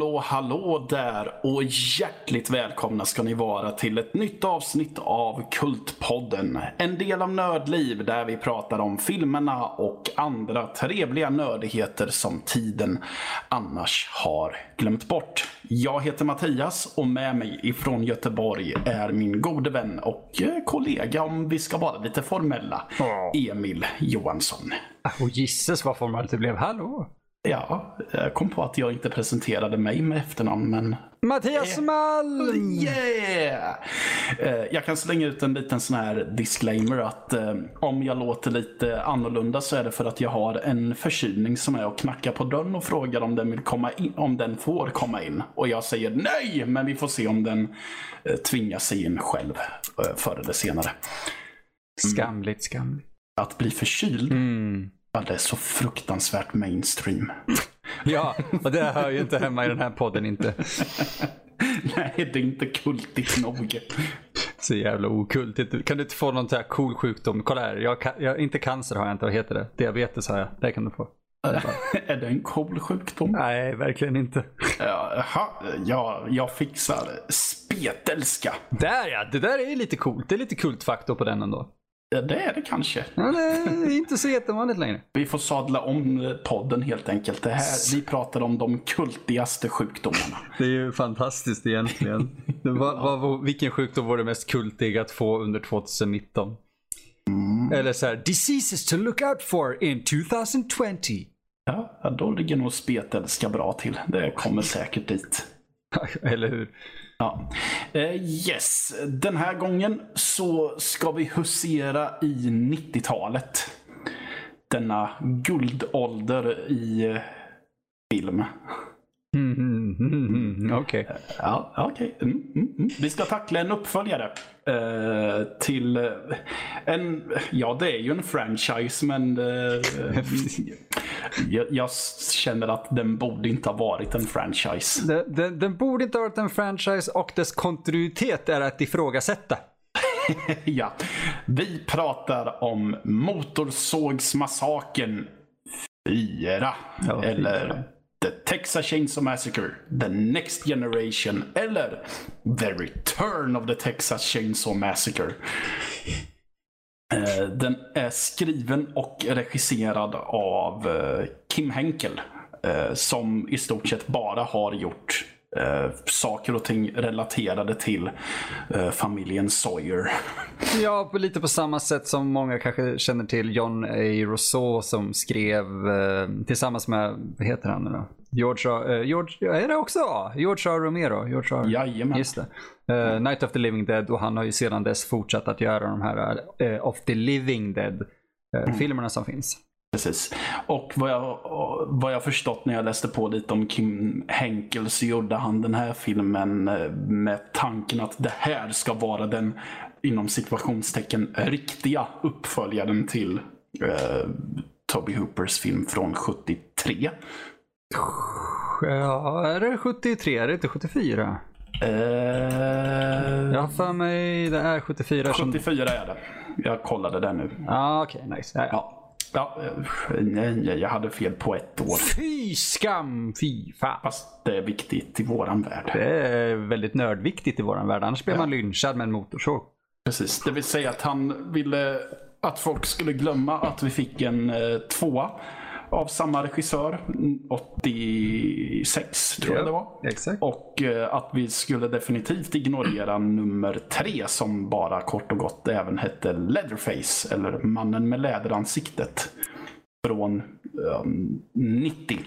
hallå, hallå där och hjärtligt välkomna ska ni vara till ett nytt avsnitt av Kultpodden. En del av Nördliv där vi pratar om filmerna och andra trevliga nördigheter som tiden annars har glömt bort. Jag heter Mattias och med mig ifrån Göteborg är min gode vän och eh, kollega om vi ska vara lite formella, Emil Johansson. Och gisses vad formellt det blev. Hallå! Ja, jag kom på att jag inte presenterade mig med efternamn, men... Mattias Malm! Yeah! Eh, Jag kan slänga ut en liten sån här disclaimer att eh, om jag låter lite annorlunda så är det för att jag har en förkylning som är att knacka på dörren och frågar om den, vill komma in, om den får komma in. Och jag säger nej, men vi får se om den eh, tvingar sig in själv eh, förr eller senare. Skamligt, skamligt. Att bli förkyld, Mm. Det är så fruktansvärt mainstream. Ja, och det hör ju inte hemma i den här podden inte. Nej, det är inte kultigt nog. Så jävla okultigt. Kan du inte få någon sån här cool sjukdom? Kolla här, jag, jag, inte cancer har jag inte, vad heter det? Diabetes har jag. Det kan du få. är det en cool sjukdom? Nej, verkligen inte. Ja, Jaha, ja, jag fixar spetälska. Där ja, det där är lite coolt. Det är lite kultfaktor på den ändå. Ja, det är det kanske. Ja, det är inte så jättevanligt längre. Vi får sadla om eh, podden helt enkelt. Det här, vi pratar om de kultigaste sjukdomarna. Det är ju fantastiskt egentligen. vad, vad, vilken sjukdom var det mest kultig att få under 2019? Eller så här, diseases to look out for in 2020. Ja, ja, då ligger nog spetälska bra till. Det kommer säkert dit. Eller hur? Ja. Uh, yes, den här gången så ska vi husera i 90-talet. Denna guldålder i film. Mm, -hmm mm, mm, Okej. Ja, okej. Mm, mm, mm. Vi ska tackla en uppföljare eh, till eh, en, ja det är ju en franchise men eh, jag, jag känner att den borde inte ha varit en franchise. Den, den, den borde inte ha varit en franchise och dess kontinuitet är att ifrågasätta. ja, vi pratar om Motorsågsmassakern 4. Ja, eller The Texas Chainsaw Massacre, The Next Generation eller The Return of the Texas Chainsaw Massacre. Eh, den är skriven och regisserad av eh, Kim Henkel. Eh, som i stort sett bara har gjort eh, saker och ting relaterade till eh, familjen Sawyer. Ja, på, lite på samma sätt som många kanske känner till John A. Rousseau som skrev eh, tillsammans med, vad heter han nu då? George, A- eh, George, är det också A? George A. Romero? George A. Jajamän. Just det. Eh, Night of the Living Dead och han har ju sedan dess fortsatt att göra de här eh, Of the Living Dead eh, filmerna som finns. Precis. Och vad jag, vad jag förstått när jag läste på lite om Kim Henkel så gjorde han den här filmen eh, med tanken att det här ska vara den inom situationstecken riktiga uppföljaren till eh, Toby Hoopers film från 73. Ja, är det 73? Är det inte 74? Eh, Jag har för mig det är 74 som... 74 är det. Jag kollade det nu. Ja, okej, nice. Ja, ja. Ja. Ja, nej, jag hade fel på ett år. Fy skam, fy fan. Fast det är viktigt i våran värld. Det är väldigt nördviktigt i våran värld. Annars blir man lynchad med en motorsåg. Precis, det vill säga att han ville att folk skulle glömma att vi fick en eh, tvåa av samma regissör, mm, 86 tror jag det var. Exakt. Och eh, att vi skulle definitivt ignorera nummer tre som bara kort och gott även hette Leatherface, eller Mannen med läderansiktet. Från eh, 90.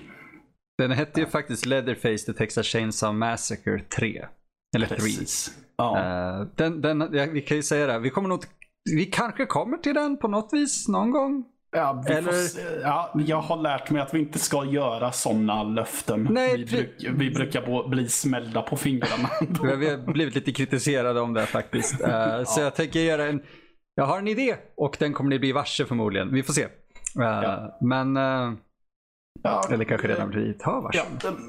Den hette ju faktiskt Leatherface The Texas Chainsaw Massacre 3. Eller 3. Precis. Ja. Eh, den, den, ja, vi kan ju säga det, vi kommer nog vi kanske kommer till den på något vis någon gång. Ja, Eller- får, ja, jag har lärt mig att vi inte ska göra sådana löften. Nej, vi, bruk, vi brukar bli smällda på fingrarna. Vi har blivit lite kritiserade om det faktiskt. Eh, Så jag tänker göra en, jag har en idé och den kommer ni bli varse förmodligen. Vi får se. Eh, Men, eh, ja, eller kanske redan blivit har. Ja,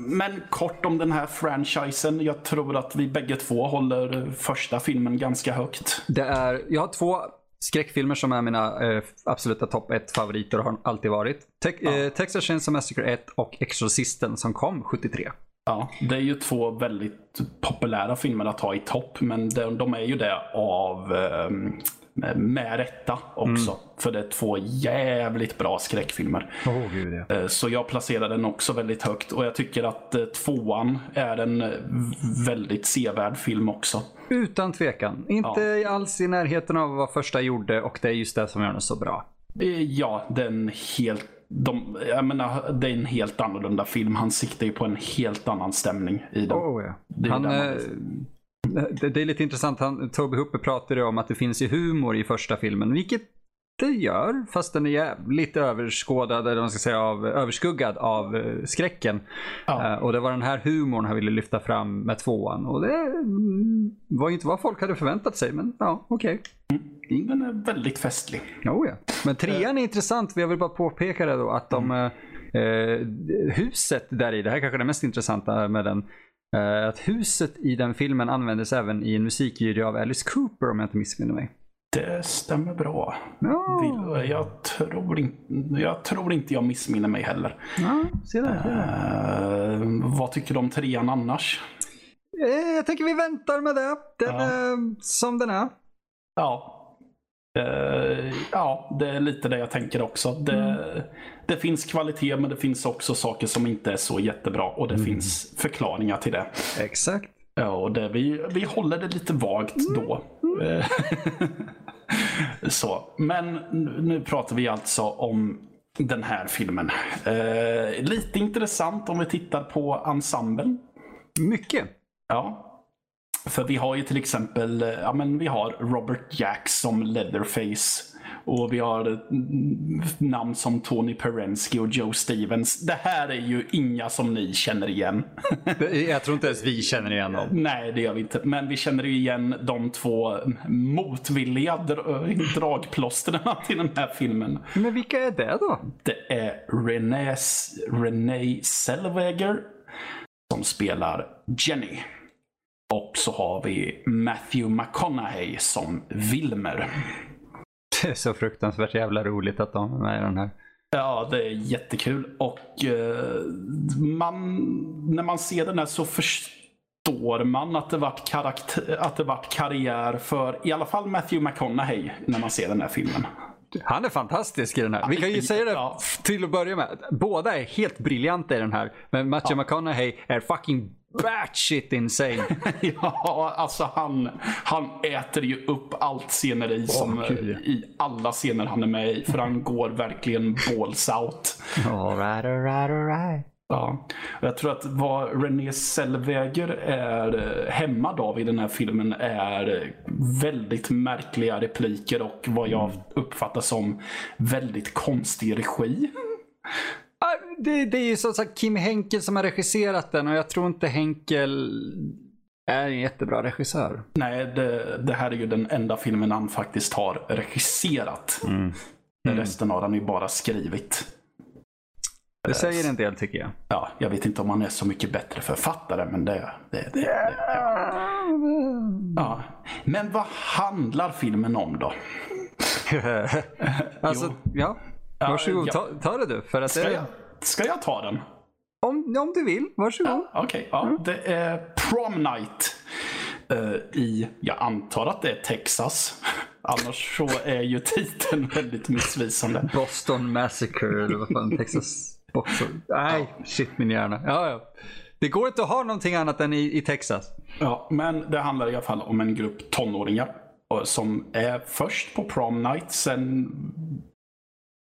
men kort om den här franchisen. Jag tror att vi bägge två håller första filmen ganska högt. Det är, jag har två skräckfilmer som är mina eh, absoluta topp 1 favoriter har alltid varit. Te- eh, Texas Chainsaw Massacre 1 och Exorcisten som kom 73. Ja, det är ju två väldigt populära filmer att ha i topp, men de, de är ju det av eh, med rätta också. Mm. För det är två jävligt bra skräckfilmer. Oh, Gud, ja. Eh, så jag placerar den också väldigt högt. Och jag tycker att eh, tvåan är en väldigt sevärd film också. Utan tvekan. Inte ja. alls i närheten av vad första gjorde och det är just det som gör den så bra. Eh, ja, den helt de, jag menar, det är en helt annorlunda film. Han siktar ju på en helt annan stämning i den. Oh, ja. Han, det, det, är lite intressant, han, Toby Hooper pratade om att det finns ju humor i första filmen, vilket det gör, fast den är jävligt överskådad, eller man ska säga, av, överskuggad av uh, skräcken. Ja. Uh, och det var den här humorn han ville lyfta fram med tvåan. Och det mm, var inte vad folk hade förväntat sig, men ja, okej. Okay. Mm, den är väldigt festlig. Oh, ja. Men trean är intressant, jag vill bara påpeka det då, att de uh, huset där i, det här är kanske det mest intressanta med den, Uh, att huset i den filmen användes även i en musikvideo av Alice Cooper om jag inte missminner mig. Det stämmer bra. Oh. Jag, tror in, jag tror inte jag missminner mig heller. Ja, se där. Uh, vad tycker du om trean annars? Uh, jag tänker vi väntar med det. Den ja. är som den är. Ja. Uh, ja, det är lite det jag tänker också. Det, mm. det, finns kvalitet men det finns också saker som inte är så jättebra och det mm. finns förklaringar till det. Exakt. Ja, och det, vi, vi håller det lite vagt mm. då. Mm. så, men nu pratar vi alltså om den här filmen. Uh, lite intressant om vi tittar på ensemblen. Mycket. Ja, för vi har ju till exempel ja, men vi har Robert Jack som Leatherface. Och vi har mm, namn som Tony Perensky och Joe Stevens. Det här är ju inga som ni känner igen. Jag tror inte ens vi känner igen dem. Nej, det gör vi inte. Men vi känner ju igen de två motvilliga dragplåstren till den här filmen. Men vilka är det då? Det är Renée, Renée Zellweger som spelar Jenny. Och så har vi Matthew McConaughey som Wilmer. Det är så fruktansvärt jävla roligt att de är med i den här. Ja, det är jättekul. Och eh, man, när man ser den här så förstår man att det, vart karaktär, att det vart karriär för i alla fall Matthew McConaughey när man ser den här filmen. Han är fantastisk i den här. Vi kan ju säga det ja. till att börja med. Båda är helt briljanta i den här. Men Matthew ja. McConaughey är fucking batshit insane. ja, alltså han, han äter ju upp allt sceneri som oh, i alla scener han är med i. För han går verkligen balls out. All right, all right, all right. Ja. Jag tror att vad René Zellweger är hemma av i den här filmen är väldigt märkliga repliker och vad jag mm. uppfattar som väldigt konstig regi. Det, det är ju som sagt Kim Henkel som har regisserat den och jag tror inte Henkel är en jättebra regissör. Nej, det, det här är ju den enda filmen han faktiskt har regisserat. Mm. Mm. Resten har han ju bara skrivit. Det säger en del tycker jag. Ja, jag vet inte om han är så mycket bättre författare, men det... det, det, det ja. ja. Men vad handlar filmen om då? alltså, ja. Varsågod, ja, ta, ta det du. För att ska, det... jag, ska jag ta den? Om, om du vill, varsågod. Ja, Okej, okay, ja. Mm. det är Prom Night. Uh, I, jag antar att det är Texas. Annars så är ju titeln väldigt missvisande. Boston Massacre eller vad fan, Texas. Boston. Nej, ja. shit min hjärna. Ja, ja. Det går inte att ha någonting annat än i, i Texas. Ja, men det handlar i alla fall om en grupp tonåringar som är först på prom night. Sen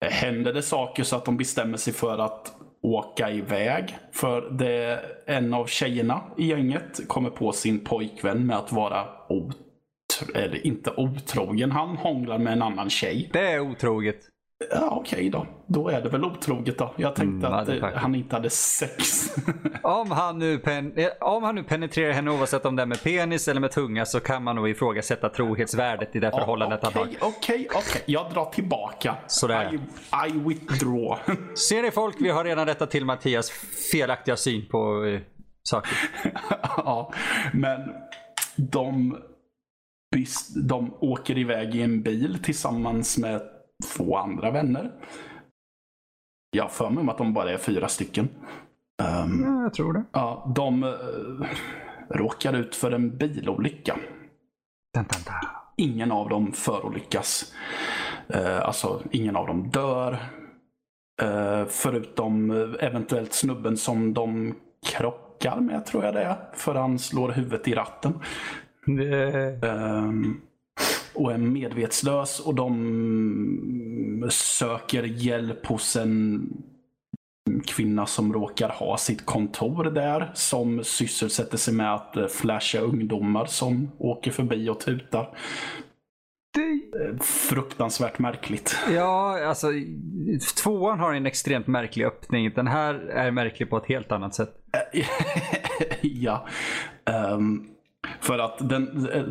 händer det saker så att de bestämmer sig för att åka iväg. För det, en av tjejerna i gänget kommer på sin pojkvän med att vara otro, eller inte otrogen. Han hånglar med en annan tjej. Det är otroget. Ja, Okej okay då. Då är det väl otroget då. Jag tänkte mm, att eh, han inte hade sex. om, han nu pen eh, om han nu penetrerar henne oavsett om det är med penis eller med tunga så kan man nog ifrågasätta trohetsvärdet i det förhållandet han har. Okej, okej. Jag drar tillbaka. Sådär. I, I withdraw. Ser ni folk? Vi har redan rättat till Mattias felaktiga syn på eh, saker. ja, men de, de åker iväg i en bil tillsammans med två andra vänner. Jag har för mig att de bara är fyra stycken. Um, ja, jag tror det. Ja, de uh, råkar ut för en bilolycka. Dun, dun, dun. Ingen av dem förolyckas. Uh, alltså, ingen av dem dör. Uh, förutom eventuellt snubben som de krockar med, tror jag det är. För han slår huvudet i ratten. Um, och är medvetslös och de söker hjälp hos en kvinna som råkar ha sitt kontor där som sysselsätter sig med att flasha ungdomar som åker förbi och tutar. Det... Fruktansvärt märkligt. Ja, alltså tvåan har en extremt märklig öppning. Den här är märklig på ett helt annat sätt. ja. Um, för att den, eh,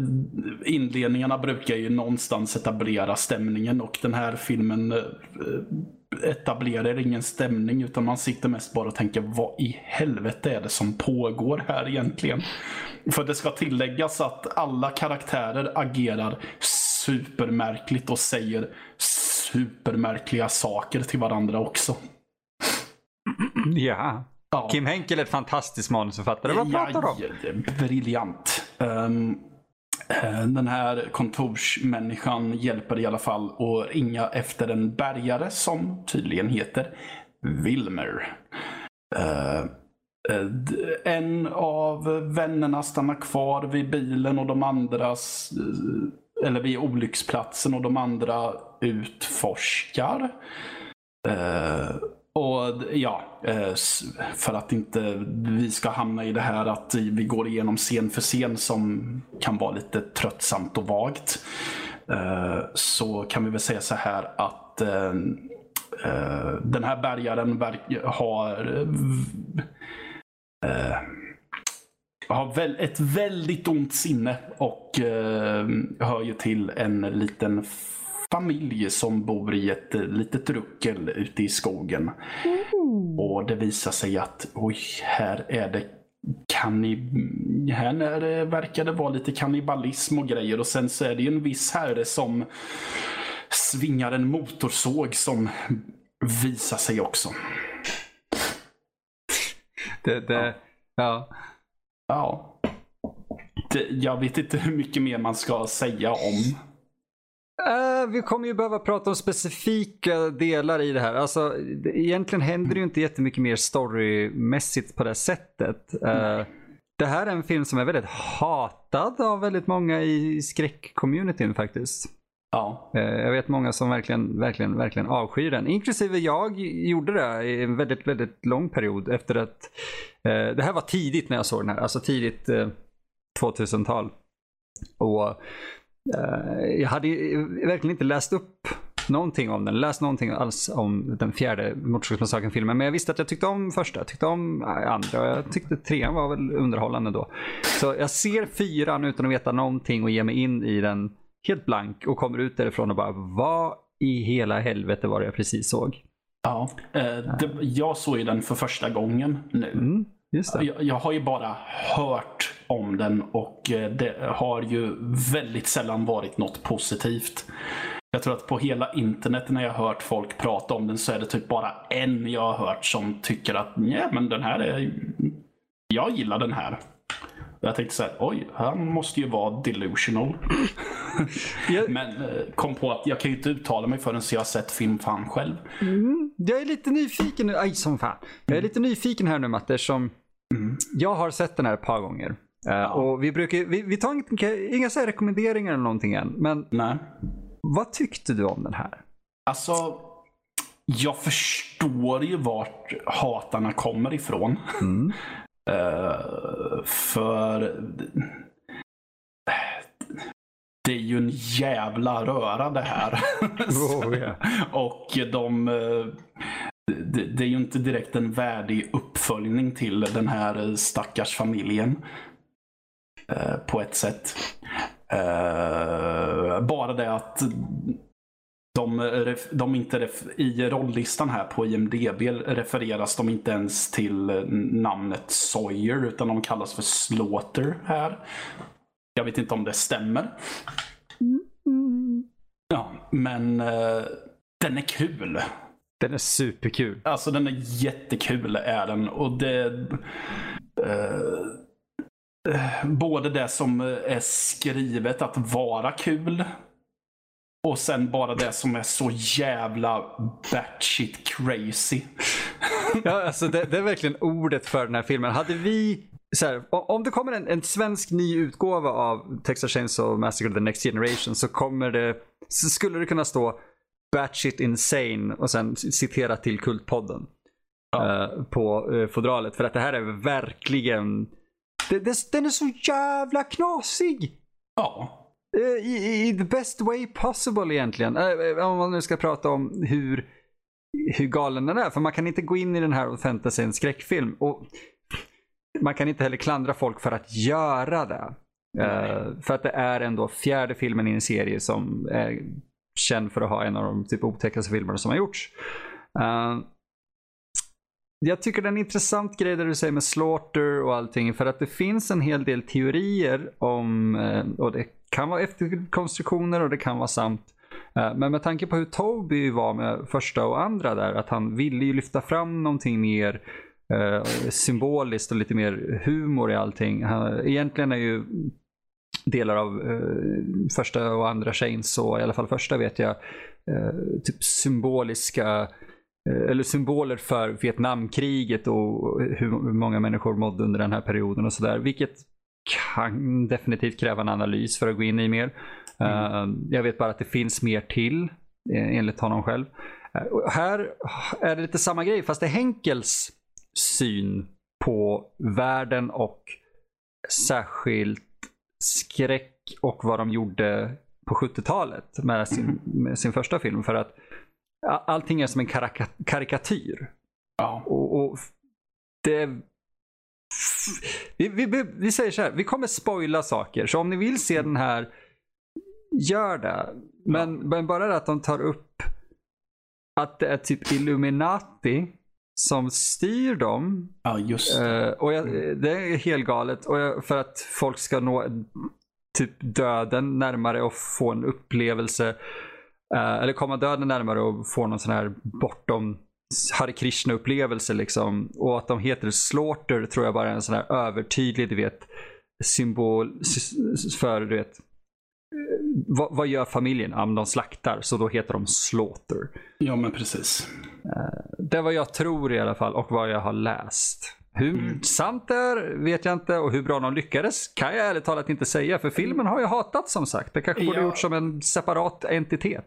inledningarna brukar ju någonstans etablera stämningen och den här filmen eh, etablerar ingen stämning utan man sitter mest bara och tänker vad i helvete är det som pågår här egentligen? För det ska tilläggas att alla karaktärer agerar supermärkligt och säger supermärkliga saker till varandra också. Ja ja. Kim Henkel är ett fantastiskt manusförfattare. Vad pratar du om? Briljant. Um, den här kontorsmänniskan hjälper i alla fall att ringa efter en bärgare som tydligen heter Wilmer. Uh, en av vännerna stannar kvar vid bilen och de andras eller vid olycksplatsen och de andra utforskar. Uh, och ja, eh, för att inte vi ska hamna i det här att vi går igenom scen för scen som kan vara lite tröttsamt och vagt. Eh, så kan vi väl säga så här att eh, den här bärgaren har har ett väldigt ont sinne och hör ju till en liten familj som bor i ett eh, litet ruckel ute i skogen. Mm. Och det visar sig att oj, här är det kannib... Här är det, verkar det vara lite kannibalism och grejer och sen så är det ju en viss herre som svingar en motorsåg som visar sig också. Det, det, ja. Ja. Det, jag vet inte hur mycket mer man ska säga om Uh, vi kommer ju behöva prata om specifika delar i det här. Alltså, egentligen händer det ju inte jättemycket mer storymässigt på det sättet. Uh, det här är en film som är väldigt hatad av väldigt många i skräckcommunityn faktiskt. Ja. Uh, jag vet många som verkligen, verkligen, verkligen avskyr den. Inklusive jag gjorde det i en väldigt, väldigt lång period efter att... det här var tidigt när jag såg den här, alltså tidigt 2000-tal. Och jag hade verkligen inte läst upp någonting om den, läst någonting alls om den fjärde Motorsågsmassakern-filmen. Men jag visste att jag tyckte om första, jag tyckte om andra och jag tyckte trean var väl underhållande då. Så jag ser fyran utan att veta någonting och ger mig in i den helt blank och kommer ut därifrån och bara vad i hela helvete var det jag precis såg? Ja, eh, det, jag såg ju den för första gången nu. Mm. Jag, jag, har ju bara hört om den och eh, det har ju väldigt sällan varit något positivt. Jag tror att på hela internet när jag har hört folk prata om den så är det typ bara en jag har hört som tycker att nej men den här är... Jag gillar den här. Jag tänkte så här, oj, han måste ju vara delusional. Men eh, kom på att jag kan ju inte uttala mig förrän jag har sett film fan själv. Mm, jag är lite nyfiken nu, aj som fan. Jag är lite nyfiken här nu Matte, som mm. jag har sett den här ett par gånger. Uh, ja. Och vi, brukar, vi, vi tar inga, inga så rekommenderingar eller någonting än. Men Nej. vad tyckte du om den här? Alltså, jag förstår ju vart hatarna kommer ifrån. Mm. uh, för det är ju en jävla röra det här. Oh, yeah. och de uh, det, det, är ju inte direkt en värdig uppföljning till den här stackars familjen. Eh, på ett sätt. Uh, bara det att de, de inte i rolllistan här på IMDB refereras de inte ens till namnet Sawyer utan de kallas för Slaughter här. Jag vet inte om det stämmer. Ja, men uh, den är kul. Den är superkul. Alltså den är jättekul är den. Och det... Eh, eh, både det som är skrivet att vara kul. Och sen bara det som är så jävla batshit crazy. ja, alltså det, det, är verkligen ordet för den här filmen. Hade vi så här, om det kommer en, en, svensk ny utgåva av Texas Chainsaw Massacre The Next Generation så kommer det, så skulle det kunna stå batshit insane och sen citera till Kultpodden. Ja. Uh, på uh, fodralet. För att det här är verkligen, det, det, den är så jävla knasig. Ja. Uh, i, I the best way possible egentligen. om man nu ska prata om hur, hur galen den är. För man kan inte gå in i den här och förvänta sig en skräckfilm. Och man kan inte heller klandra folk för att göra det. Uh, för att det är ändå fjärde filmen i en serie som är känd för att ha en av de typ otäckaste filmerna som har gjorts. Uh, jag tycker det är en intressant grej det du säger med Slaughter och allting. För att det finns en hel del teorier om, uh, och det kan vara efterkonstruktioner och det kan vara sant. Eh, men med tanke på hur Toby var med första och andra där, att han ville ju lyfta fram någonting mer symboliskt och lite mer humor i allting. egentligen är ju delar av eh, första och andra Chainsaw, i alla fall första vet jag, eh, typ symboliska eh, eller symboler för Vietnamkriget och hur många människor mådde under den här perioden och sådär. Vilket kan definitivt kräva en analys för att gå in i mer. Mm. Jag vet bara att det finns mer till enligt honom själv. Här är det lite samma grej fast det är Henkels syn på världen och särskilt skräck och vad de gjorde på 70-talet med sin, med sin första film. För att allting är som en karika karikatyr. Ja. Och, och det vi, vi, vi, säger så här, vi kommer spoila saker. Så om ni vill se den här, gör det. Men, ja. men bara det att de tar upp att det är typ Illuminati som styr dem. Ja, just det. Uh, och jag, det är helt galet. Och jag, för att folk ska nå typ döden närmare och få en upplevelse. Uh, eller komma döden närmare och få någon sån här bortom Hare Krishna upplevelse liksom. Och att de heter Slaughter tror jag bara är en sån här övertydlig, du vet, symbol för, du vet, vad, vad, gör familjen? Ja, de slaktar, så då heter de Slaughter. Ja, men precis. Uh, det är vad jag tror i alla fall och vad jag har läst. Hur mm. sant det är vet jag inte och hur bra de lyckades kan jag ärligt talat inte säga. För filmen har ju hatat som sagt. Det kanske borde ja. gjort som en separat entitet.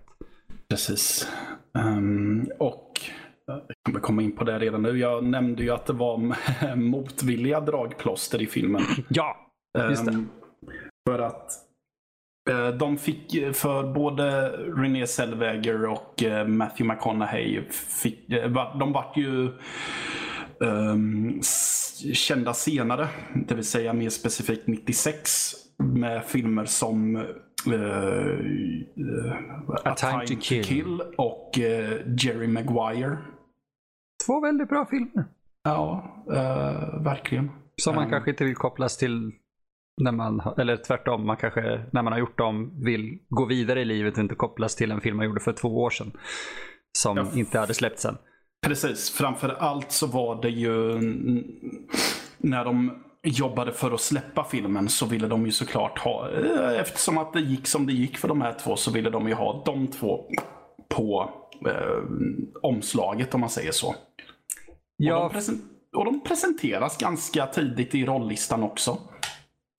Precis. Um, och jag kommer komma in på det redan nu. Jag nämnde ju att det var motvilliga dragplåster i filmen. Ja, just det. Um, för att Eh, de fick eh, för både Renée Zellweger och eh, Matthew McConaughey, fick, de vart ju um, kända senare, det vill säga mer specifikt 96 med filmer som uh, A, Time, to, kill. kill. och uh, Jerry Maguire. Två väldigt bra filmer. Ja, uh, verkligen. Som man um, kanske inte vill kopplas till när man, eller tvärtom, man kanske när man har gjort dem vill gå vidare i livet och inte kopplas till en film man gjorde för två år sedan. Som ja. inte hade släppts än. Precis, framför allt så var det ju när de jobbade för att släppa filmen så ville de ju såklart ha, eh, eftersom att det gick som det gick för de här två så ville de ju ha de två på eh, omslaget om man säger så. Ja. Och, de och de presenteras ganska tidigt i rollistan också.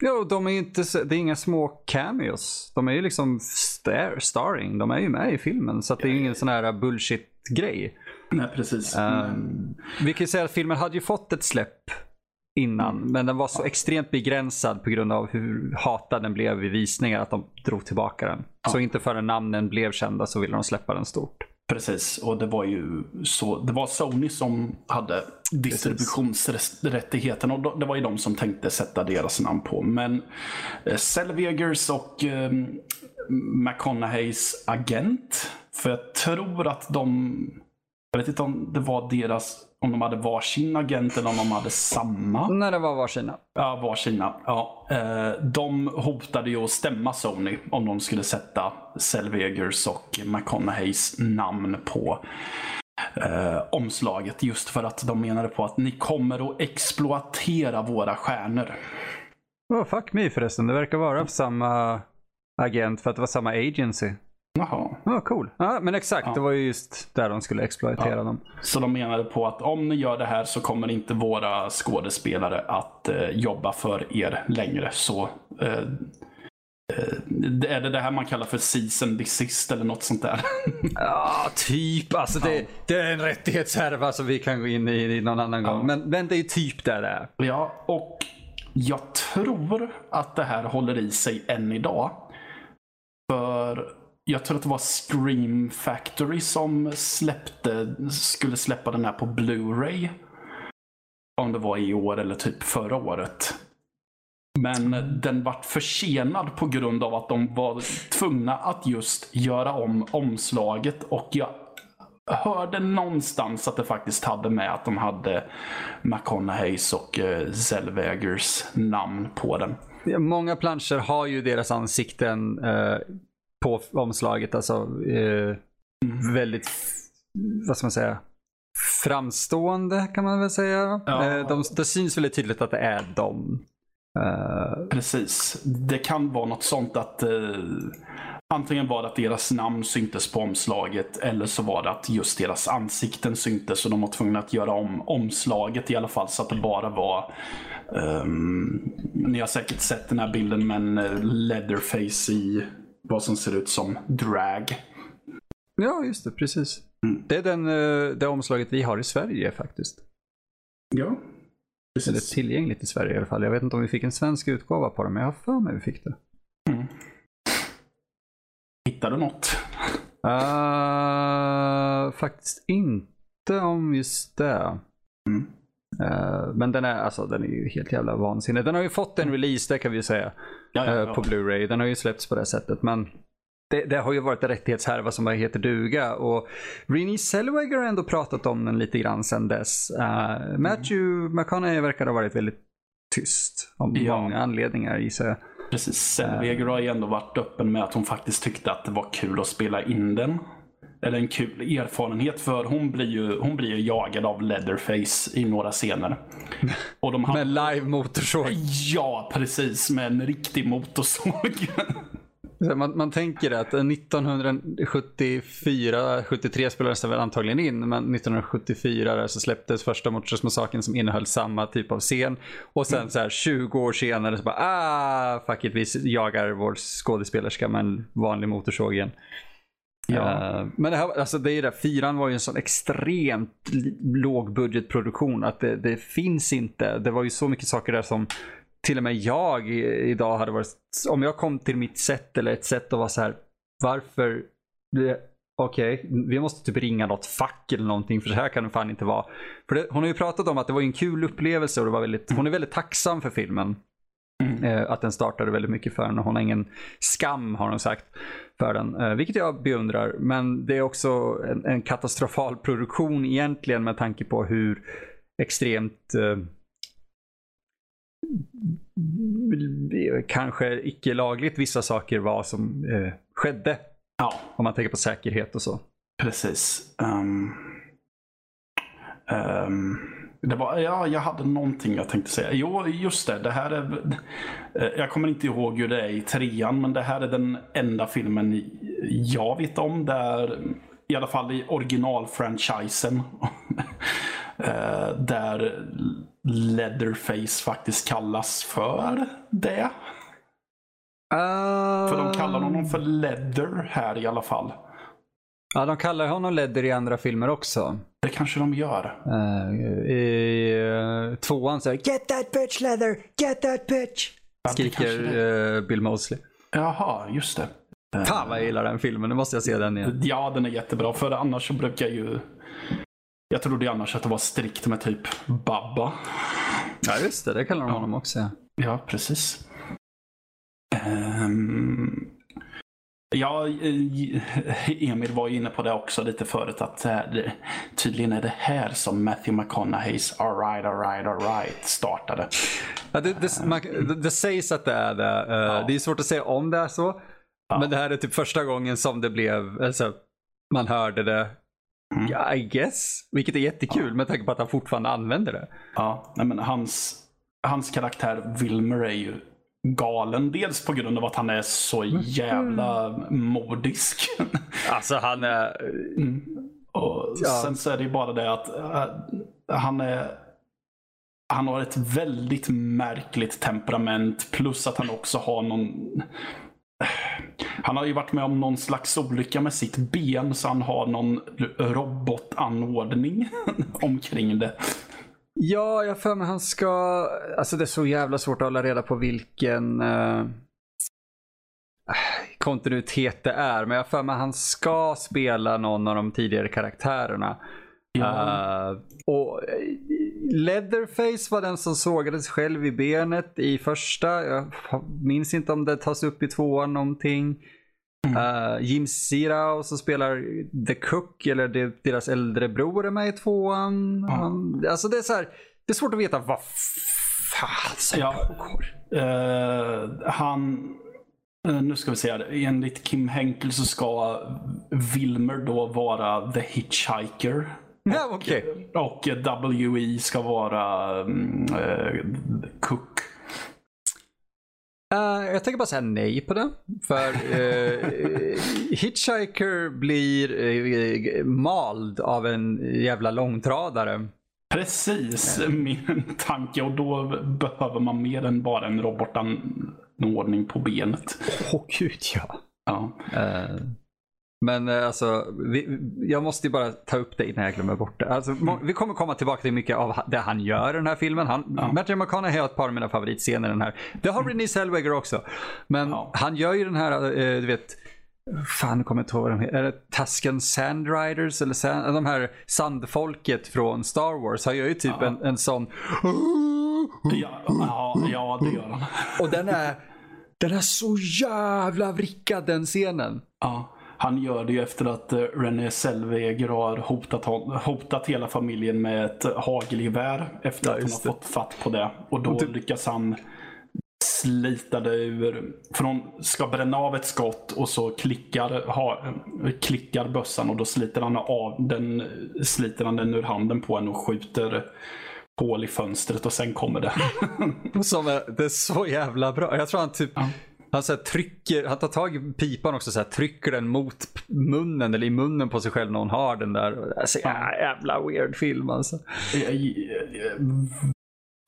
Ja, de är inte, det är inga små cameos. De är ju liksom star, starring. De är ju med i filmen. Så det är ju ingen sån här bullshit-grej. Nej, precis. Um, vi kan ju säga att filmen hade ju fått ett släpp innan. Mm. Men den var så extremt begränsad på grund av hur hatad den blev vid visningar att de drog tillbaka den. Ja. Så inte förrän namnen blev kända så ville de släppa den stort. Precis, och det var ju så. Det var Sony som hade distributionsrättigheten och det var ju de som tänkte sätta deras namn på. Men eh, Selvegers och eh, McConaugheys agent, för jag tror att de, jag vet inte om det var deras om de hade varsin agent eller om de hade samma. Nej, det var varsina. Ja, varsina. Ja. Eh, de hotade ju att stämma Sony om de skulle sätta Selvegers och McConaugheys namn på eh, omslaget. Just för att de menade på att ni kommer att exploatera våra stjärnor. Oh, fuck me förresten. Det verkar vara samma agent för att det var samma agency. Jaha. Ja, oh, cool. Ja, men exakt, Ja. det var ju just där de skulle exploatera Ja. dem. Så de menade på att om ni gör det här så kommer inte våra skådespelare att eh, jobba för er längre. Så eh, eh, är det det här man kallar för season desist eller något sånt där? Ja, typ. Alltså det, det är en rättighetshärva som vi kan gå in i, i någon annan gång. Men, men det är typ där det är. Ja, och jag tror att det här håller i sig än idag. För jag tror att det var Scream Factory som släppte, skulle släppa den här på Blu-ray. Om det var i år eller typ förra året. Men den vart försenad på grund av att de var tvungna att just göra om omslaget och jag hörde någonstans att det faktiskt hade med att de hade McConaugheys och eh, Zellwegers namn på den. Många planscher har ju deras ansikten eh, på omslaget. Alltså eh, väldigt, vad ska man säga, framstående kan man väl säga. Ja. Eh, de, det syns väldigt tydligt att det är dem. Eh, Precis. Det kan vara något sånt att eh, antingen var det att deras namn syntes på omslaget eller så var det att just deras ansikten syntes och de var tvungna att göra om omslaget i alla fall så att det bara var ehm, ni har säkert sett den här bilden med en eh, leatherface i vad som ser ut som drag. ja, just det. Precis. Mm. Det är den, eh, det omslaget vi har i Sverige faktiskt. Ja, Eller precis. tillgängligt i Sverige i alla fall. Jag vet inte om vi fick en svensk utgåva på det, men jag har för mig vi fick det. Mm. Hittar du något? Uh, faktiskt inte om just det. Mm. Uh, men den är, alltså, den är ju helt jävla vansinnig. Den har ju fått en release, det kan vi ju säga, Ja, ja, eh, ja. på Blu-ray. Den har ju släppts på det sättet. Men det, det har ju varit en rättighetshärva som bara heter duga. Och Renée Zellweger har ändå pratat om den lite grann sedan dess. Uh, Matthew McConaughey verkar ha varit väldigt tyst. Av många anledningar gissar jag. Precis. Zellweger har ju ändå varit öppen med att hon faktiskt tyckte att det var kul att spela in den. Eller en kul erfarenhet för hon blir ju, hon blir ju jagad av Leatherface i några scener. Och de hade, Med live motorsåg. Ja, precis. Med en riktig motorsåg. Så Man, man tänker att 1974-73 spelades den väl antagligen in, men 1974 där så släpptes första Motorsågsmassakern som innehöll samma typ av scen. Och sen så här 20 år senare så bara ah, fuck it, vi jagar vår skådespelerska med en vanlig motorsåg igen. Ja. Eh, men det här, alltså det är ju det, fyran var ju en sån extremt lågbudgetproduktion att det, det finns inte. Det var ju så mycket saker där som till och med jag i- idag hade varit, om jag kom till mitt sätt eller ett sätt och var så här, varför, okej, okej, vi måste typ ringa något fack eller någonting för så här kan det fan inte vara. För det, hon har ju pratat om att det var en kul upplevelse och det var väldigt, hon är väldigt tacksam för filmen. Mm. Eh, att den startade väldigt mycket för henne. Hon har ingen skam har hon sagt för den. Eh, vilket jag beundrar. Men det är också en, en katastrofal produktion egentligen med tanke på hur extremt eh, kanske icke lagligt vissa saker var som eh, skedde. ja, Om man tänker på säkerhet och så. precis. Ehm, ehm, det var, ja, jag hade någonting jag tänkte säga. Jo, just det. det här är, jag kommer inte ihåg hur det är i trean, men det här är den enda filmen jag vet om där, i alla fall i originalfranchisen, eh, där Leatherface faktiskt kallas för det. För de kallar honom för Leather här i alla fall. Ja, de kallar honom Ledder i andra filmer också. Det kanske de gör. Uh, I uh, tvåan så är det, Get that bitch Leather! Get that bitch! Ja, Skriker eh, Bill Mosley. Jaha, just det. Fan vad jag gillar den filmen, nu måste jag se den igen. Ja, den är jättebra. För annars så brukar jag ju... Jag trodde ju annars att det var strikt med typ Babba. Ja just det, det kallar de honom också. ja. Ja, precis. Ehm, ja, eh, Emil var ju inne på det också lite förut att eh, tydligen är det här som Matthew McConaugheys Alright, alright, alright startade. Ja, det, det, det, sägs att det är det. Eh, Ja. Det är svårt att säga om det är så. Ja. Men det här är typ första gången som det blev, alltså, man hörde det I guess. Vilket är jättekul ja. med tanke på att han fortfarande använder det. Ja, nej men hans, hans karaktär Wilmer är ju galen. Dels på grund av att han är så jävla modisk. Alltså han är... Mm. Och ja. Sen så är det ju bara det att uh, han är han har ett väldigt märkligt temperament plus att han också har någon han har ju varit med om någon slags olycka med sitt ben så han har någon robotanordning omkring det. Ja, jag för mig han ska... Alltså det är så jävla svårt att hålla reda på vilken uh... kontinuitet det är. Men jag för mig han ska spela någon av de tidigare karaktärerna. Ja. Uh, och Leatherface var den som sågade sig själv i benet i första. Jag minns inte om det tas upp i tvåan någonting. Mm. Uh, Jim Sirao som spelar The Cook, eller det, deras äldre bror är med i tvåan. Mm. Han, alltså det är så här, det är svårt att veta vad fan som ja, pågår. Uh, han, uh, nu ska vi se här. Enligt Kim Henkel så ska Wilmer då vara The Hitchhiker. Ja, okay. Och WE ska vara uh, Cook. Uh, jag tänker bara säga nej på det. För uh, Hitchhiker blir uh, mald av en jävla långtradare. Precis min tanke och då behöver man mer än bara en robotanordning på benet. Åh oh, gud ja. ja. Men eh, alltså, vi, jag måste ju bara ta upp det innan jag glömmer bort det. Alltså, mm. Vi kommer komma tillbaka till mycket av det han gör i den här filmen. Han, ja. Matthew McConaughey har ett par av mina favoritscener i den här. Det har Renée Zellweger också. Men ja. han gör ju den här, eh, du vet, Fan, kommer inte ihåg vad de heter. Är det Tusken Sandriders? Eller sand, de här sandfolket från Star Wars. Han gör ju typ ja. en, en sån... Ja, ja, ja, det gör han. Och den är, den är så jävla vrickad den scenen. Ja. Han gör det ju efter att eh, René Zellweger har hotat, hotat hela familjen med ett hagelgevär efter ja, att hon har fått fatt på det. Och då och lyckas han slita det ur, för hon ska bränna av ett skott och så klickar, ha, klickar bössan och då sliter han av den, sliter han den ur handen på henne och skjuter hål i fönstret och sen kommer det. Som är, det är så jävla bra. Jag tror han typ ja. Han, så trycker, han tar tag i pipan också, så här, trycker den mot munnen eller i munnen på sig själv när hon har den där. Alltså, ja, jävla weird film alltså.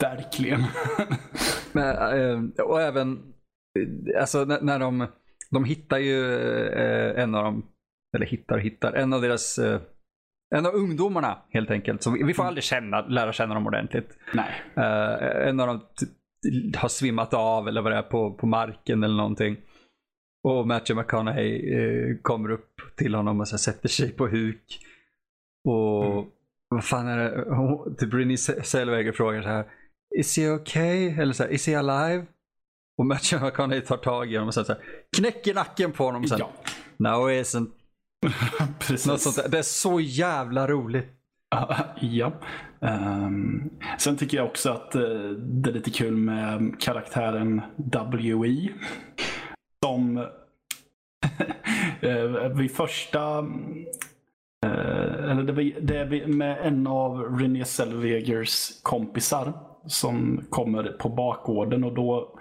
Verkligen. Men, eh, och även, alltså när, när de, de hittar ju eh, en av dem, eller hittar hittar, en av deras eh, en av ungdomarna helt enkelt. Så vi får mm. aldrig känna, lära känna dem ordentligt. Nej. en av dem har svimmat av eller vad det är på, på marken eller någonting. Och Matthew McConaughey eh, kommer upp till honom och så sätter sig på huk. Och mm. vad fan är det? Hon, typ Renée Zellweger frågar så här. Is he okay? Eller så här, is he alive? Och Matthew McConaughey tar tag i honom och säger så här, knäcker nacken på honom och sen, ja. no he isn't. Precis. Något sånt där. Det är så jävla roligt. Ja. Um, sen tycker jag också att uh, det är lite kul med karaktären W.E. Som uh, vid första uh, eller det, det är med en av Renée Zellwegers kompisar som kommer på bakgården och då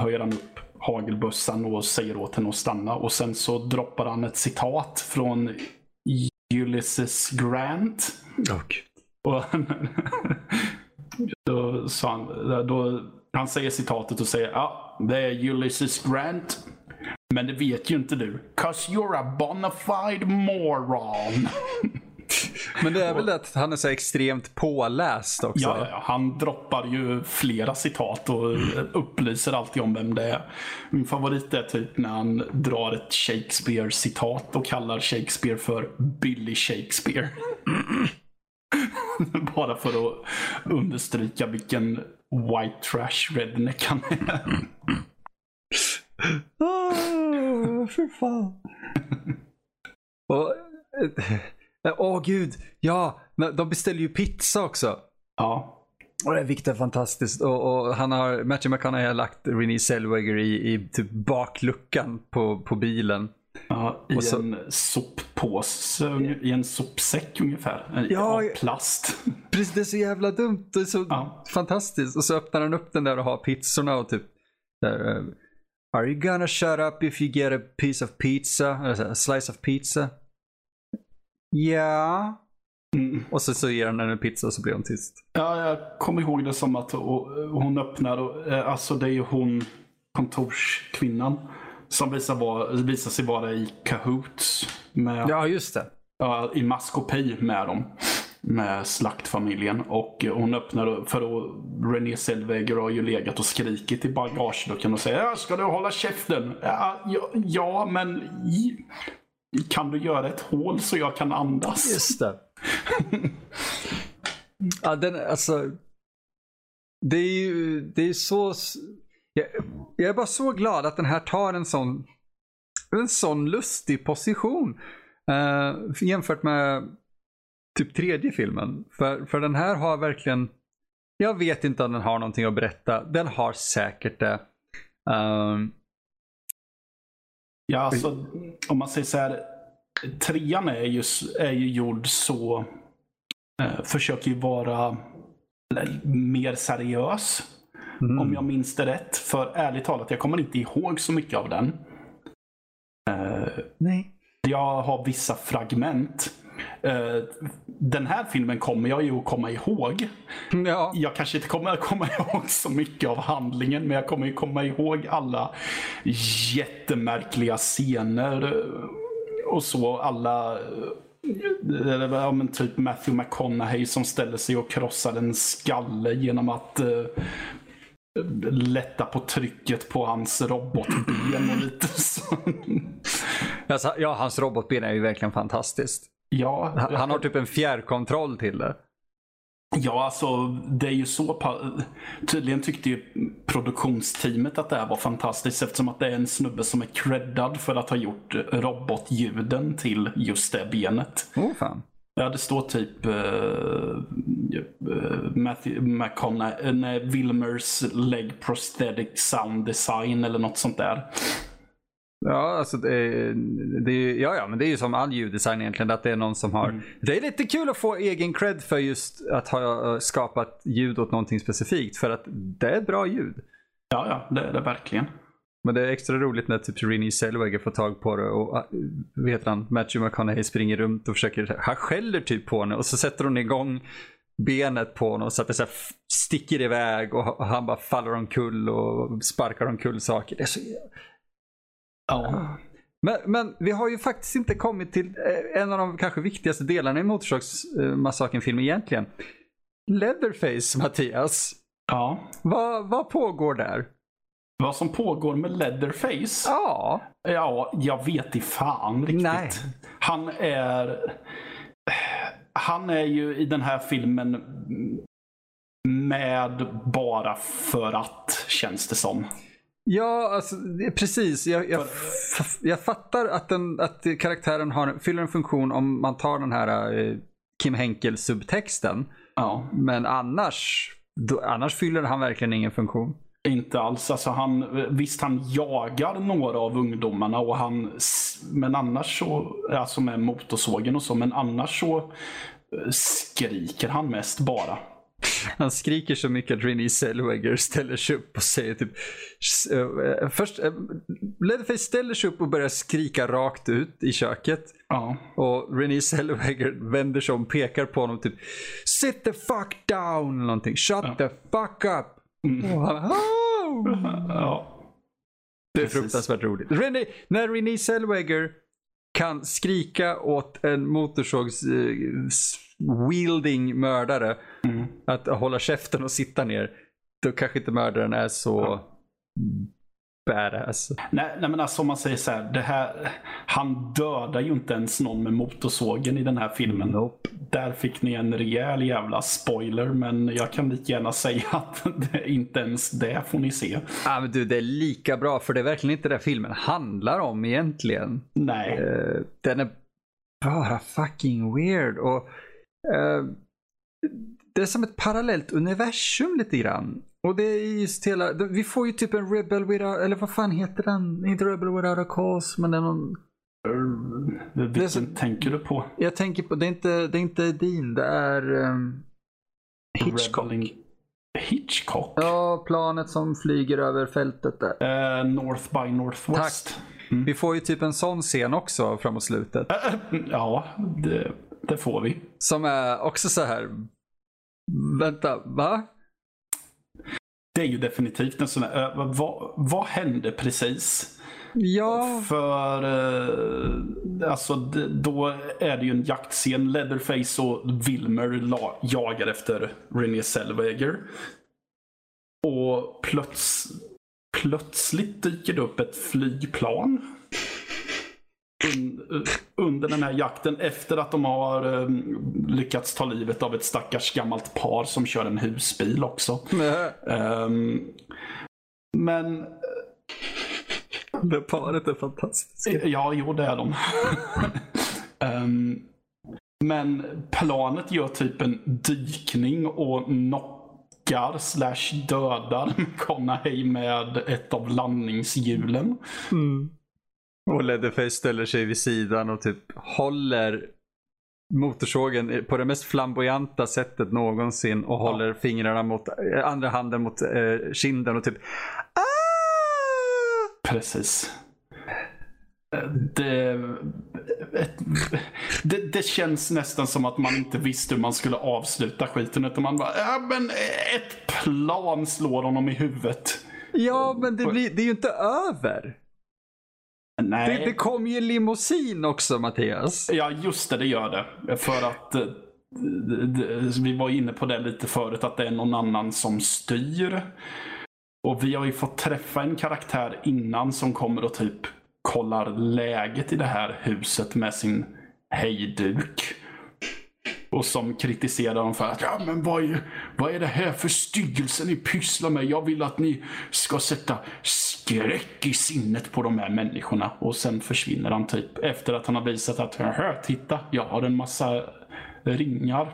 höjer han upp hagelbössan och säger åt henne att stanna och sen så droppar han ett citat från Ulysses Grant. Oh, och då sa han, då, han säger citatet och säger ja, det är Ulysses Grant. Men det vet ju inte du. Cause you're a bona fide moron. Men det är väl att han är så extremt påläst också? Ja, ja, han droppar ju flera citat och upplyser alltid om vem det är. Min favorit är typ när han drar ett Shakespeare-citat och kallar Shakespeare för Billy Shakespeare. Bara för att understryka vilken white trash redneck han är. Åh, för fan. Och, Åh oh, gud, ja, de beställer ju pizza också. Ja. Och det är viktigt fantastiskt. Och, och, han har, Matthew McConaughey har lagt Renée Zellweger i, i typ bakluckan på, på bilen. Ja. I så- en soppåse, i en sopsäck ungefär. Ja, av plast. Precis, det är så jävla dumt. Det är så Ja. fantastiskt. Och så öppnar han upp den där och har pizzorna och typ där, eh, Are you gonna shut up if you get a piece of pizza? Eller så här, a slice of pizza? Ja. Mm. Och så, så ger han henne en pizza och så blir hon tyst. Ja, jag kommer ihåg det som att hon hon öppnar, och, eh, alltså det är ju hon, kontorskvinnan, som visar, vara, visar sig vara i Kahoots. Med, Ja, just det. ja, I maskopi med dem. Med slaktfamiljen. Och hon öppnar för att René Zellweger har ju legat och skrikit i bagageluckan och säger ja, ska du hålla käften? Ja, ja, ja men kan du göra ett hål så jag kan andas? Just det. ja, den, alltså. Det är ju, det är så. Jag, jag är bara så glad att den här tar en sån, en sån lustig position. eh, jämfört med typ tredje filmen. För, för den här har verkligen, jag vet inte om den har någonting att berätta. Den har säkert det. Ehm, Ja, alltså om man säger så här. Trean är ju, är ju gjord så, eh, försöker ju vara eller, mer seriös. mm. Om jag minns det rätt. För ärligt talat, jag kommer inte ihåg så mycket av den. Eh, Nej. jag har vissa fragment. Eh, den här filmen kommer jag ju att komma ihåg. Ja. Jag kanske inte kommer att komma ihåg så mycket av handlingen, men jag kommer ju komma ihåg alla jättemärkliga scener eh, och så. Alla eh, ja, men typ Matthew McConaughey som ställer sig och krossar en skalle genom att lätta på trycket på hans robotben och lite så. Alltså, ja, hans robotben är ju verkligen fantastiskt. Ja, Han, han har typ en fjärrkontroll till det. Ja, alltså det är ju så Tydligen tyckte ju produktionsteamet att det här var fantastiskt eftersom att det är en snubbe som är creddad för att ha gjort robotljuden till just det benet. Oh fan. Ja, det står typ uh, Matthew McConaughey, nej, Wilmers leg prosthetic sound design eller något sånt där. Ja, alltså det, det ja, ja, men det är ju som all ljuddesign egentligen. Att det är någon som har. Det är lite kul att få egen cred för just att ha eh, skapat ljud åt någonting specifikt. För att det är bra ljud. Ja, ja, det är det verkligen. Men det är extra roligt när typ Renée Zellweger får tag på det och ah, heter han, Matthew McConaughey springer runt och försöker, han skäller typ på henne och så sätter hon igång benet på honom så att det så sticker iväg och och han bara faller omkull och sparkar omkull saker. Det är så Ja. Men, men vi har ju faktiskt inte kommit till eh, en av de kanske viktigaste delarna i Motorsågsmassakern-filmen egentligen. Leatherface, Mattias. ja. Vad, vad pågår där? Vad som pågår med Leatherface? Ja, Ja, jag vet i fan riktigt. Nej. Han är... Han är ju i den här filmen med bara för att, känns det som. Ja alltså, precis. Jag, jag, jag fattar att, den, att karaktären har, fyller en funktion om man tar den här eh, Kim Henkel-subtexten. Ja, Men annars, då, annars fyller han verkligen ingen funktion. inte alls. Alltså han, visst, han jagar några av ungdomarna och han... Men annars så, alltså med motorsågen och så, men annars så eh, skriker han mest bara. Han skriker så mycket att Renée Zellweger ställer sig upp och säger typ... eh, först, uh, Leatherface ställer sig upp och börjar skrika rakt ut i köket. Ja. Och Renée Zellweger vänder sig om och pekar på honom typ Sit the fuck down eller någonting. Shut the fuck up. Han, "Oh!" ja. Det är Precis. fruktansvärt roligt. Renée, när Renée Zellweger kan skrika åt en motorsågs eh, s- wielding mördare Mm. att hålla käften och sitta ner. Då kanske inte mördaren är så badass. Nej, nej men alltså om man säger så här, det här. Han dödar ju inte ens någon med motorsågen i den här filmen. Nope. Där fick ni en rejäl jävla spoiler, men jag kan lika gärna säga att det, inte ens det får ni se. Ah, men du, det är lika bra för det är verkligen inte det filmen handlar om egentligen. Nej. Eh, den är bara fucking weird. Och Det är som ett parallellt universum lite grann. Och det är just hela, vi får ju typ en Rebel without, eller vad fan heter den? Inte Rebel without a cause, men det är någon Vilken är så- tänker du på? Jag tänker på, det är inte, det är inte Dean, det är um, Hitchcock. Rebelling- Hitchcock? Ja, planet som flyger över fältet där. Eh, North by Northwest. Vi får ju typ en sån scen också framåt slutet. Eh, ja, det, det får vi. Som är också så här. Vänta, va? Det är ju definitivt en sån här, vad, vad hände precis? Ja, För eh, alltså, då är det ju en jaktscen. Leatherface och Wilmer jagar efter Renée Zellweger. Och plöts, plötsligt dyker det upp ett flygplan. Un, eh, under den här jakten efter att de har eh, lyckats ta livet av ett stackars gammalt par som kör en husbil också. Ehm, men det paret är fantastiskt. Ja, jo det är de. Ehm, men planet gör typ en dykning och knockar slash dödar McConaughey med ett av landningshjulen. Och Leatherface ställer sig vid sidan och typ håller motorsågen på det mest flamboyanta sättet någonsin och håller fingrarna mot, eh, andra handen mot eh, kinden och typ ah! Precis. Det, det, det känns nästan som att man inte visste hur man skulle avsluta skiten. Utan man bara, ja men ett plan slår honom i huvudet. Ja, men det, blir, det är ju inte över. Nej. Det, det kom ju en limousin också Mattias. Ja, just det, det gör det. För att eh, vi var inne på det lite förut, att det är någon annan som styr. Och vi har ju fått träffa en karaktär innan som kommer och typ kollar läget i det här huset med sin hejduk. Och som kritiserar dem för att ja, men vad, är, vad är det här för styggelse ni pysslar med? Jag vill att ni ska sätta skräck i sinnet på de här människorna. Och sen försvinner han typ efter att han har visat att "Haha, titta, jag har en massa ringar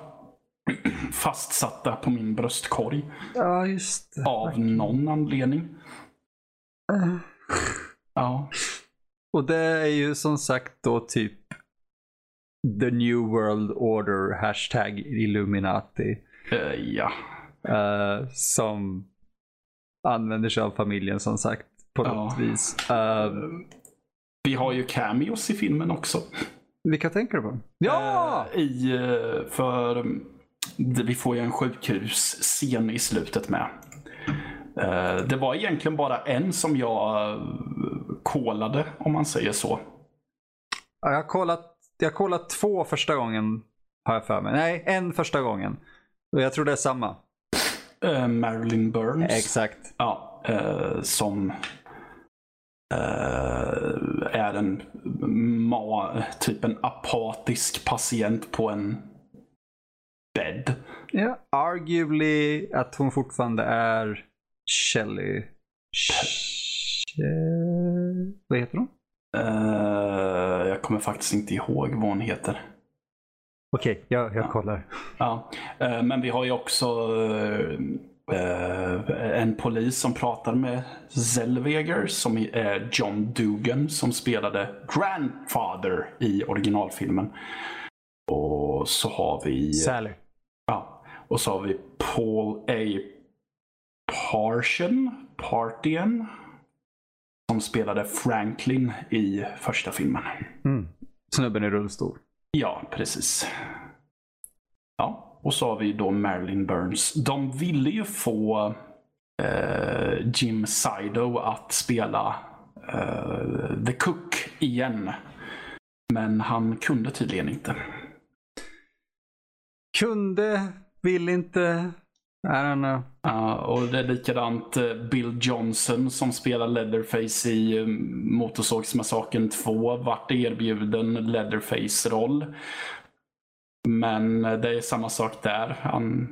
fastsatta på min bröstkorg Ja, just det. av någon anledning. Ja, Och det är ju som sagt då typ The New World Order hashtag Illuminati. eh, ja. eh, som använder sig av familjen som sagt på Ja. något vis. Eh, Vi har ju cameos i filmen också. vilka tänker du på? Ja! I, för mm, vi får ju en sjukhusscen i slutet med. Det var egentligen bara en som jag kolade, om man säger så. Ja, Jag har kollat, jag kollat två första gången har jag för mig. Nej, en första gången. Och jag tror det är samma. Eh, Marilyn Burns. Exakt. Ja, eh, som eh, är en ma, typ en apatisk patient på en bädd. Ja, arguably att hon fortfarande är Shelley. She- Vad heter hon? Eh, jag kommer faktiskt inte ihåg vad hon heter. Okej, jag, jag kollar. Ja, eh, men vi har ju också eh, en polis som pratar med Zellweger som är John Dugan som spelade Grandfather i originalfilmen. Och så har vi Sally. ja, och så har vi Paul A. Partion, Partien som spelade Franklin i första filmen. Mm. Snubben i rullstol. Ja, precis. Ja, och så har vi då Marilyn Burns. De ville ju få eh, Jim Sido att spela eh, The Cook igen. Men han kunde tydligen inte. Kunde, vill inte. I don't know. Ja, och det är likadant eh, Bill Johnson som spelar Leatherface i eh, Motorsågsmassakern 2 vart erbjuden Leatherface-roll. Men eh, det är samma sak där. Han,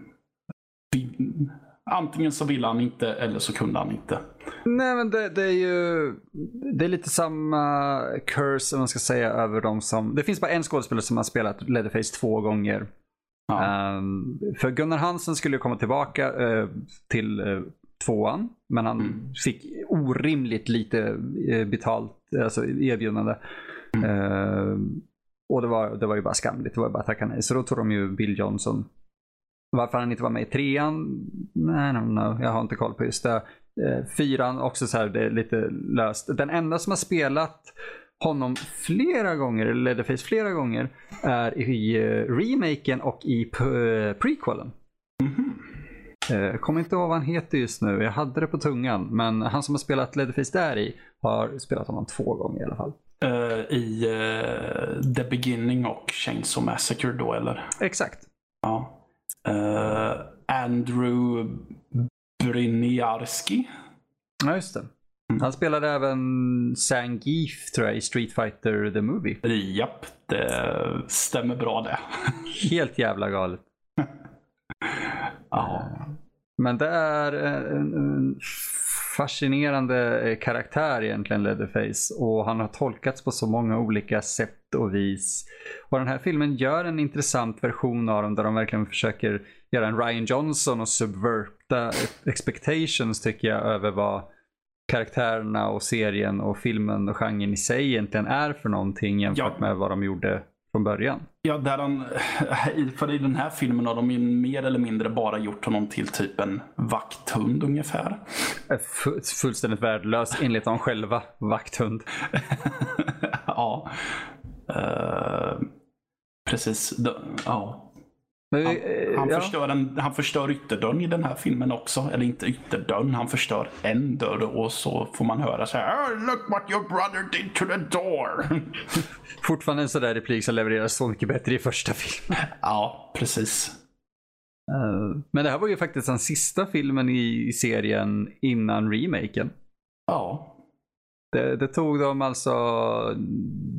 antingen så ville han inte eller så kunde han inte. Nej men det, det är ju det är lite samma curse om man ska säga över de som. Det finns bara en skådespelare som har spelat Leatherface två gånger. Ja. Ehm, för Gunnar Hansen skulle komma tillbaka eh, till uh, tvåan. Men han Mm. fick orimligt lite uh, betalt, alltså erbjudande. Eh, och det var, det var ju bara skamligt, det var ju bara att tacka nej. Så då tog de ju Bill Johnson. Varför han inte var med i trean? Nej, no, no, jag har inte koll på just det. Eh, fyran också så här, det är lite löst. Den enda som har spelat honom flera gånger, eller Leatherface flera gånger, är i uh, remaken och i uh, prequelen. Uh, kommer inte ihåg vad han heter just nu, jag hade det på tungan. Men han som har spelat Leatherface där i har spelat honom två gånger i alla fall. Uh, I uh, The Beginning och Chainsaw Massacre då eller? Exakt. Ja. Uh, Andrew Bryniarski. Ja, just det. Han spelade även Zangief tror jag i Street Fighter The Movie. Japp, det stämmer bra det. Helt jävla galet. ja. Men det är en, en fascinerande karaktär egentligen, Leatherface. Och han har tolkats på så många olika sätt och vis. Och den här filmen gör en intressant version av dem där de verkligen försöker göra en Ryan Johnson och subverta expectations tycker jag över vad karaktärerna och serien och filmen och genren i sig egentligen är för någonting jämfört ja. med vad de gjorde från början. Ja, där han, för i den här filmen har de ju mer eller mindre bara gjort honom till typ en vakthund ungefär. Fullständigt värdelös enligt dem själva, vakthund. ja. Uh, precis. Ja. Men, Han, eh, han, ja. förstör en, han förstör ytterdörren i den här filmen också. Eller inte ytterdörren, han förstör en dörr och så får man höra så här. "Oh, look what your brother did to the door. Fortfarande en sån där replik som levereras så mycket bättre i första filmen. ja, precis. Eh, Men det här var ju faktiskt den sista filmen i i serien innan remaken. Ja, Det, det tog dem alltså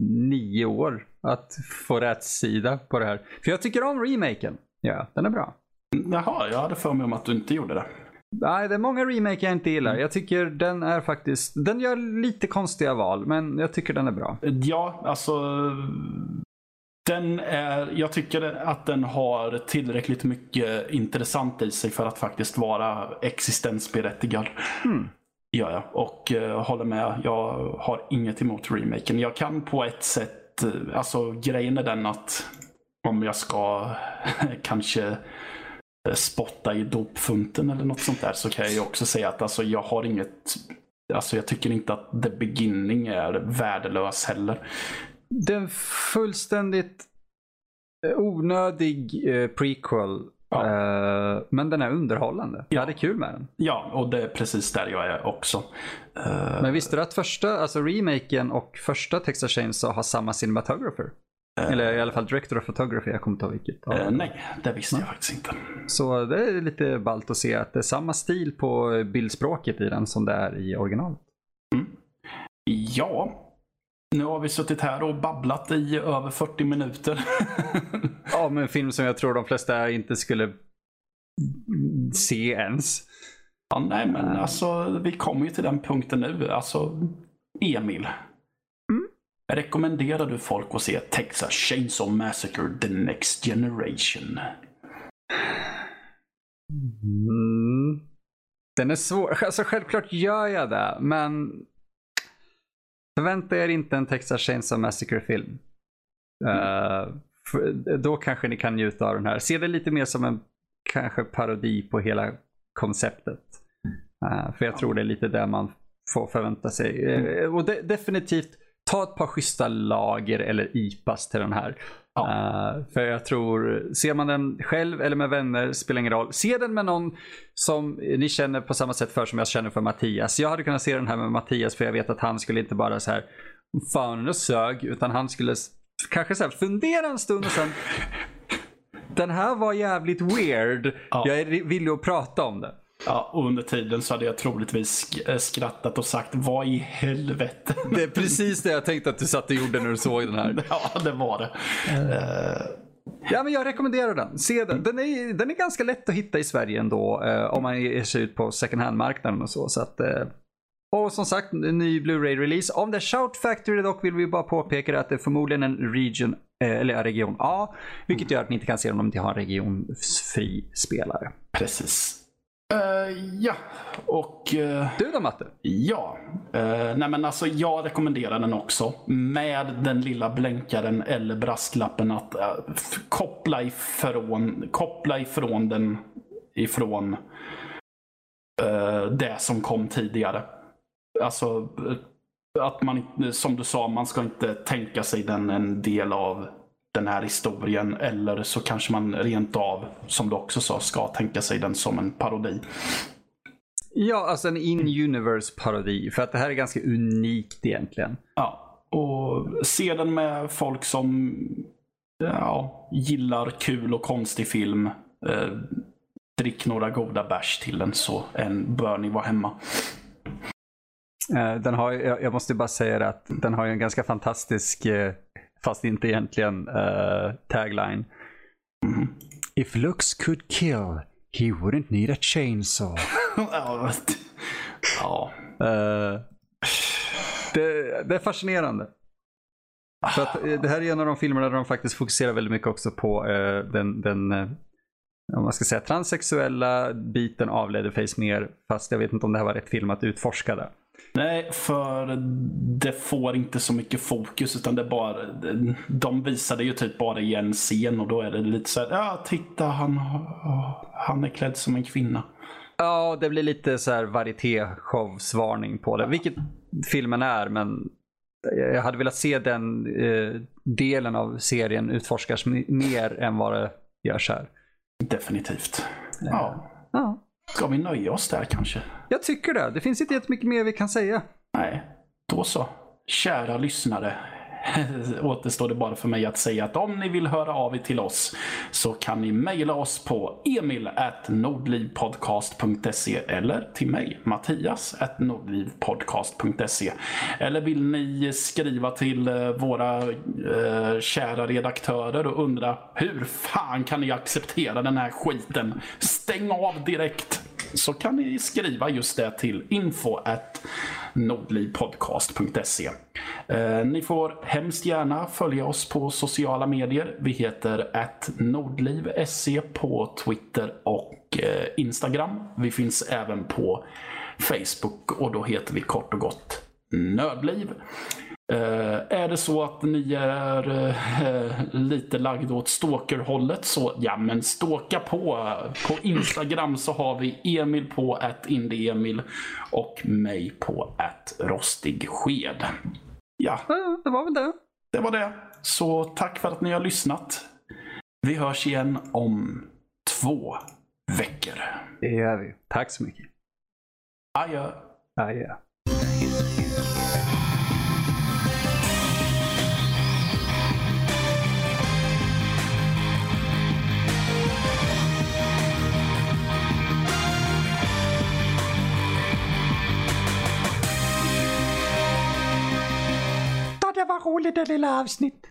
nio år att få rätt sida på det här. För jag tycker om remaken. Ja, den är bra. jaha, jag hade för mig om att du inte gjorde det. Nej, det är många remake jag inte gillar. Jag tycker den är faktiskt, den gör lite konstiga val, men jag tycker den är bra. Ja, alltså. Den är, jag tycker att den har tillräckligt mycket intressant i sig för att faktiskt vara existensberättigad. Hmm. Gör jag. Och eh, håller med. Jag har inget emot remaken. Jag kan på ett sätt, eh, alltså grejen är den att om jag ska kanske eh, spotta i dopfunten eller något sånt där så kan jag ju också säga att alltså, jag har inget Alltså jag tycker inte att The Beginning är värdelös heller. Det är en fullständigt eh, onödig eh, prequel. Ja. eh, men den är underhållande. Jag hade kul med den. Ja, och det är precis där jag är också. Eh, Men visste du att första, alltså remaken och första Texas Chainsaw har samma cinematographer? Eller i alla fall director of photography, jag kommer inte ihåg vilket. Ja. nej, det visste jag faktiskt inte. Så det är lite ballt att se att det är samma stil på bildspråket i den som det är i originalet. Ja, nu har vi suttit här och babblat i över 40 minuter. Ja, men en film som jag tror de flesta inte skulle se ens. ja, nej, men alltså vi kommer ju till den punkten nu. Alltså, Emil. Rekommenderar du folk att se Texas Chainsaw Massacre The Next Generation? Mm. Den är svår. Alltså självklart gör jag det, men förvänta er inte en Texas Chainsaw Massacre-film. Eh, för- då kanske ni kan njuta av den här. Se det lite mer som en kanske parodi på hela konceptet. Eh, för jag tror det är lite det man får förvänta sig. Eh, och de- definitivt ta ett par schyssta lager eller IPAs till den här. Eh, för jag tror, ser man den själv eller med vänner, spelar ingen roll. Se den med någon som ni känner på samma sätt för som jag känner för Mattias. Jag hade kunnat se den här med Mattias för jag vet att han skulle inte bara så här, fan det sög, utan han skulle kanske så här, fundera en stund och sen den här var jävligt weird. Ja. Jag är villig att prata om det. Ja, och under tiden så hade jag troligtvis eh, skrattat och sagt vad i helvete. Det är precis det jag tänkte att du satt och gjorde när du såg den här. ja, det var det. Eh, Ja, men jag rekommenderar den. Se den. Den är, den är ganska lätt att hitta i Sverige ändå eh, om man ger sig ut på second hand-marknaden och så. så att, eh, och som sagt, en ny Blu-ray-release. Om det är Shout Factory dock vill vi bara påpeka att det är förmodligen en region, eh, eller region A. Vilket gör att ni inte kan se den om ni har en regionfri spelare. precis. Eh, ja, och... eh, Du då Matte? Ja, eh, nej men alltså jag rekommenderar den också. Med den lilla blänkaren eller brasklappen att koppla, ifrån, koppla ifrån den ifrån det som kom tidigare. Alltså att man som du sa, man ska inte tänka sig den en del av den här historien. Eller så kanske man rent av, som du också sa, ska tänka sig den som en parodi. Ja, alltså en in-universe parodi. För att det här är ganska unikt egentligen. Ja, och se den med folk som ja, gillar kul och konstig film. Eh, drick några goda bärs till den så en bör ni vara hemma. Eh, Den har, jag måste bara säga att den har ju en ganska fantastisk, eh, fast inte egentligen, eh, tagline. Mm. If looks could kill, he wouldn't need a chainsaw. ja, ja, Eh, det, det är fascinerande. För att, eh, det här är en av de filmerna där de faktiskt fokuserar väldigt mycket också på eh, den, den eh, om man ska säga, transsexuella biten av Leatherface mer. Fast jag vet inte om det här var rätt film att utforska det. Nej, för det får inte så mycket fokus utan det bara, de visade ju typ bara i en scen och då är det lite så här, ja titta han, han är klädd som en kvinna. Ja, det blir lite så här varieté-showsvarning på det. Vilket filmen är, men jag hade velat se den eh, delen av serien utforskas mer än vad det görs här. Definitivt. Ja. Ja, Ska vi nöja oss där kanske? jag tycker det. Det finns inte jättemycket mer vi kan säga. Nej, då så. Kära lyssnare. Återstår det bara för mig att säga att om ni vill höra av er till oss så kan ni mejla oss på emil.nordlivpodcast.se eller till mig, Mattias nordlivpodcast.se. Eller vill ni skriva till eh, våra eh, kära redaktörer och undra hur fan kan ni acceptera den här skiten? Stäng av direkt! så kan ni skriva just det till info nordlivpodcast.se. Eh, ni får hemskt gärna följa oss på sociala medier. Vi heter nordliv.se på Twitter och eh, Instagram. Vi finns även på Facebook och då heter vi kort och gott Nödliv. Eh, är det så att ni är eh, lite lagda åt stalkerhållet så ja men stalka på. På Instagram så har vi Emil på att Emil och mig på att rostig sked. Ja, Ja, det var väl det. det var det. Så tack för att ni har lyssnat. Vi hörs igen om två veckor. Det gör vi. Tack så mycket. Adjö. Adjö. Det var roligt det lilla avsnitt.